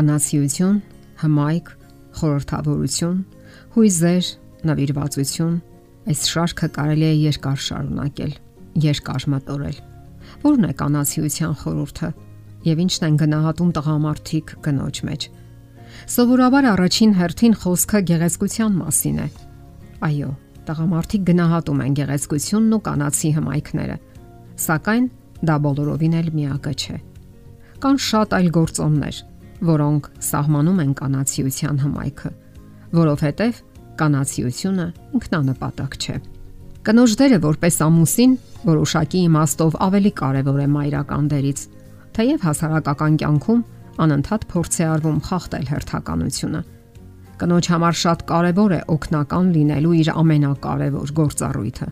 կանացիություն, հմայք, խորհրդավորություն, հույզեր, նվիրվածություն, այս շարքը կարելի է երկար շարունակել, երկար մտորել։ Որն է կանացիության խորհուրդը եւ ինչն են գնահատում տղամարդիկ կնոջ մեջ։ Սովորաբար առաջին հերթին խոսքը գեղեցկության մասին է։ Այո, տղամարդիկ գնահատում են գեղեցկությունն ու կանացի հմայքները, սակայն դա բոլորովին էլ միակը չէ։ Կան շատ այլ գործոններ, որոնք սահմանում են կանացիության հմայքը, որովհետև կանացիությունը ինքնանպատակ չէ։ Կնոջ դերը որպես ամուսին որոշակի իմաստով ավելի կարևոր է մայրական դերից, թեև հասարակական կյանքում անընդհատ փորձ է արվում խախտել հերթականությունը։ Կնոջ համար շատ կարևոր է օգնական լինելու իր ամենակարևոր գործառույթը։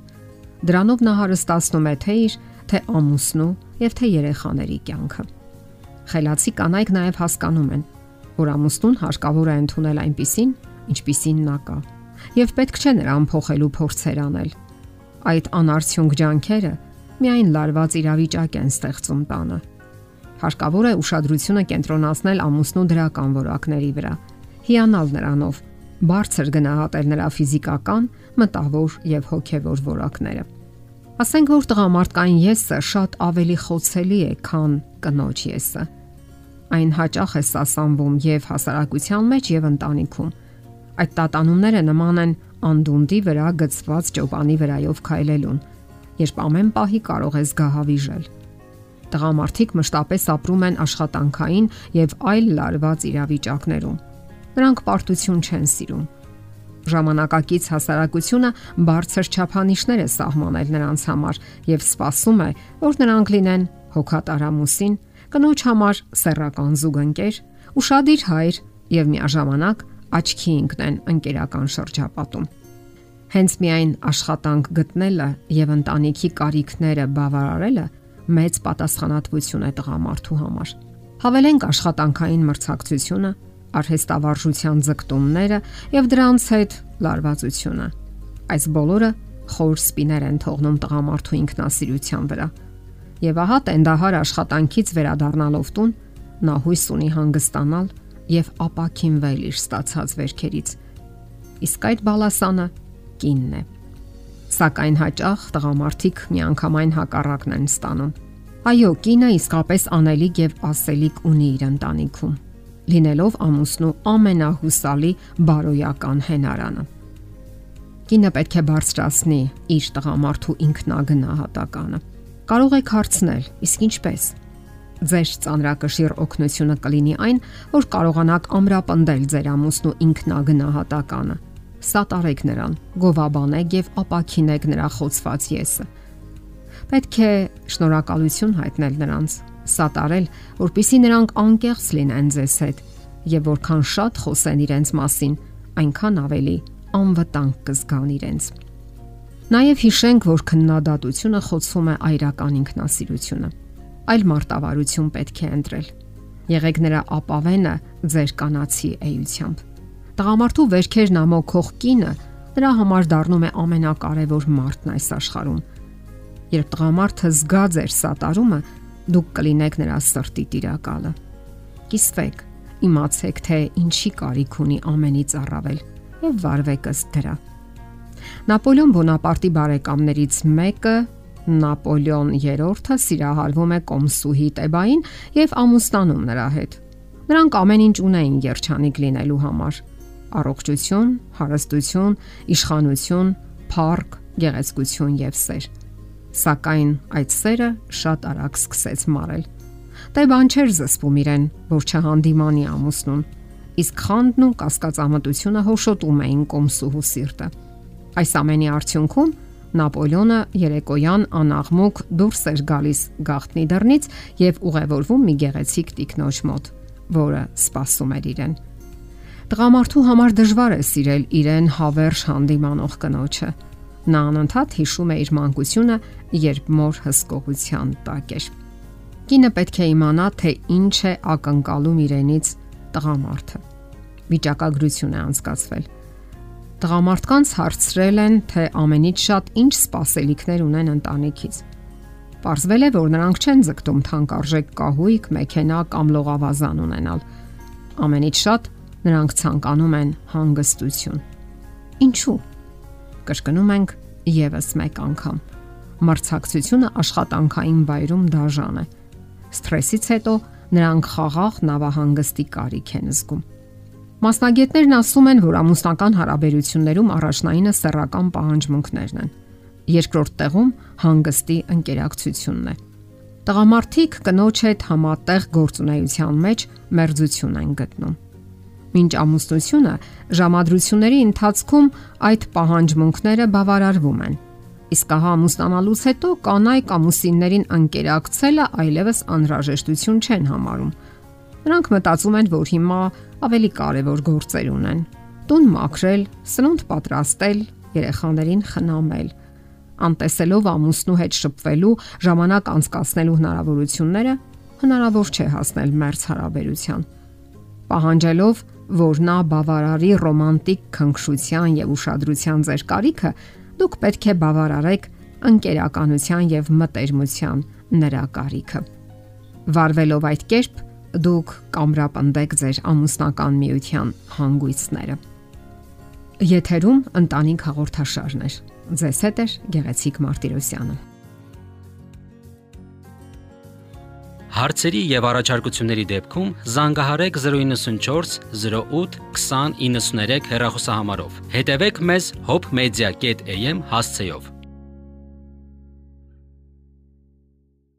Դրանով նա հարստացնում է թե իր, թե ամուսնու եւ թե երեխաների կյանքը։ Խելացի կանայք նաև հասկանում են, որ ամուսնուն հարկավոր է ընդունել այնպիսին, ինչպիսին նա կա, եւ պետք չէ նրան փոխելու փորձեր անել։ Այդ անարդյունք ջանքերը միայն լարված իրավիճակ են ստեղծում տանը։ Հարկավոր է ուշադրությունը կենտրոնացնել ամուսնու դրական որակների վրա, հիանալ նրանով, բարձր գնահատել նրա ֆիզիկական, մտավոր եւ հոգեվոր որակները։ Ասենք որ տղամարդկային եսը շատ ավելի խոցելի է, քան կնոջ եսը։ Այն հաճախ է սասանվում եւ հասարակության մեջ եւ ընտանիքում։ Այդ տատանումները նման են անդունդի վրա գծված ճոպանի վրայով քայլելուն, երբ ամեն պահի կարող ես գահավիժել։ Տղամարդիկ մշտապես ապրում են աշխատանքային եւ այլ լարված իրավիճակներում։ Նրանք պարտություն չեն սիրում։ Ժամանակակից հասարակությունը բարձր չափանիշներ է սահմանել նրանց համար եւ սպասում է, որ նրանք լինեն հոգատարամուսին, կնոջ համար սեռական զուգընկեր, ուրشادիր հայր եւ միաժամանակ աչքի ընկնեն ընկերական շրջապատում։ Հենց միայն աշխատանք գտնելը եւ ընտանիքի կարիքները բավարարելը մեծ պատասխանատվություն է տղամարդու համար։ Հավելենք աշխատանքային մրցակցությունը, արհեստավարժության ձգտումները եւ դրանց հետ լարվածությունը։ Այս բոլորը խոր սպիներ են թողնում տղամարդու ինքնասիրության վրա։ Եվ ահա տենդահար աշխատանքից վերադառնալով տուն նա հույս ունի հանգստանալ եւ ապակինվել իր ստացած վերքերից։ Իսկ այդ բալասանը կինն է սակայն հաճախ տղամարդիկ միանգամայն հակառակն են ստանում։ Այո, կինը իսկապես անելիք եւ ասելիք ունի իր ընտանիքում, լինելով ամուսնու ամենահուսալի բարոյական հենարանը։ Կինը պետք է բարձրացնի իր տղամարդու ինքնագնահատականը։ Կարող եք հարցնել, իսկ ինչպես։ Ձեր ծանրակշիռ օգնությունը կլինի այն, որ կարողանաք ամրապնդել ձեր ամուսնու ինքնագնահատականը սատարեք նրան, գովաբանեք եւ ապակինեք նրա խոցված եսը։ Պետք է շնորհակալություն հայտնել նրանց, սատարել, որpիսի նրանք անկեղծ լինեն ձեզ հետ եւ որքան շատ խոսեն իրենց մասին, այնքան ավելի անվտանգ կզգան իրենց։ Նաև հիշենք, որ քննադատությունը խոցում է այրական ինքնասիրությունը։ Այլ մարտավարություն պետք է ընտրել։ Եղեք նրա ապավենը ձեր կանացի էությամբ Տղամարդու վերքերն ամոքող կինը նրա համար դառնում է ամենակարևոր մարդն այս աշխարհում։ Երբ տղամարդը զգա ձեր սատարումը, դուք կլինեք նրա սրտի տիրակալը։ Կիսվեք, իմացեք, թե ինչի կարիք ունի ամենից առավել եւ վարվեք ըստ դրա։ Նապոլեոն Բոնապարտի բարեկամներից մեկը Նապոլեոն III-ը սիրահարվում է կոմսուհի Տեբային եւ ամուսնանում նրա հետ։ Նրանք ամեն ինչ ունեին երջանիկ լինելու համար. առողջություն, հարստություն, իշխանություն, փառք, գեղեցկություն եւ սեր։ Սակայն այդ սերը շատ արագ սկսեց մարել։ Դե բան չէր զսպում իրեն, որ չհանդիմանի ամուսնուն, իսկ խանդն ու կասկածամտությունը հոշոտում էին կոմսուհու սիրտը։ Այս ամենի արդյունքում Նապոլեոնը երեկոյան անաղմուկ դուրս էր գալիս գաղտնի դռնից եւ ուղևորվում մի գեղեցիկ տիկնոջ մոտ, որը սպասում էր իրեն։ Տղամարդու համար դժվար է սիրել իրեն հավերժ հանդիմանող կնոջը։ Նա անընդհատ հիշում է իր մանկությունը, երբ մոր հսկողության տակ էր։ Կինը պետք է իմանա, թե ինչ է ակնկալում իրենից տղամարդը։ Վիճակագրություն է անցկացվել։ Տղամարդկանց հարցրել են, թե ամենից շատ ինչ սպասելիքներ ունեն ընտանիքից։ Պարզվել է, որ նրանք չեն ձգտում թանկարժեք կահույք, մեքենա կամ լողավազան ունենալ։ Ամենից շատ նրանք ցանկանում են հանգստություն։ Ինչու՞։ Կրկնում ենք եւս մեկ անգամ։ Մրցակցությունը աշխատանքային վայրում դաժան է։ Ստրեսից հետո նրանք խաղաղ նավահանգստի կարիք են զգում։ Մասնագետներն ասում են, որ ամուսնական հարաբերություններում առաջնայինը սեռական պահանջմունքներն են։ Երկրորդ տեղում հանգստի ընկերակցությունն է։ Տղամարդիկ կնոջ հետ համատեղ գործունեության մեջ մերձություն են գտնում։ Մինչ ամուսնությունը ժամադրությունների ընթացքում այդ պահանջմունքները բավարարվում են։ Իսկ ահա ամուսնանալուց հետո կանայք ամուսիններին ընկերակցելը այլևս անհրաժեշտություն չեն համարում։ Նրանք մտածում են, որ հիմա ավելի կարևոր գործեր ունեն։ Տուն մաքրել, սնունդ պատրաստել, երեխաներին խնամել անտեսելով ամուսնու հետ շփվելու, ժամանակ անցկացնելու հնարավորությունները, հնարավոր չէ հասնել մերց հարաբերության։ Պահանջելով, որ նա բավարարի ռոմանտիկ քնքշության եւ ուշադրության ձեր կարիքը, դուք պետք է բավարարեք ընկերականության եւ մտերմության նրա կարիքը։ Վարվելով այդ կերպ դուք կամրապնդեք ձեր ամուսնական միության հանգույցները։ Եթերում ընտանիք հաղորդաշարն է։ Ձեզ հետ է Գեղեցիկ Մարտիրոսյանը։ Հարցերի եւ առաջարկությունների դեպքում զանգահարեք 094 08 2093 հեռախոսահամարով։ Հետևեք մեզ hopmedia.am հասցեով։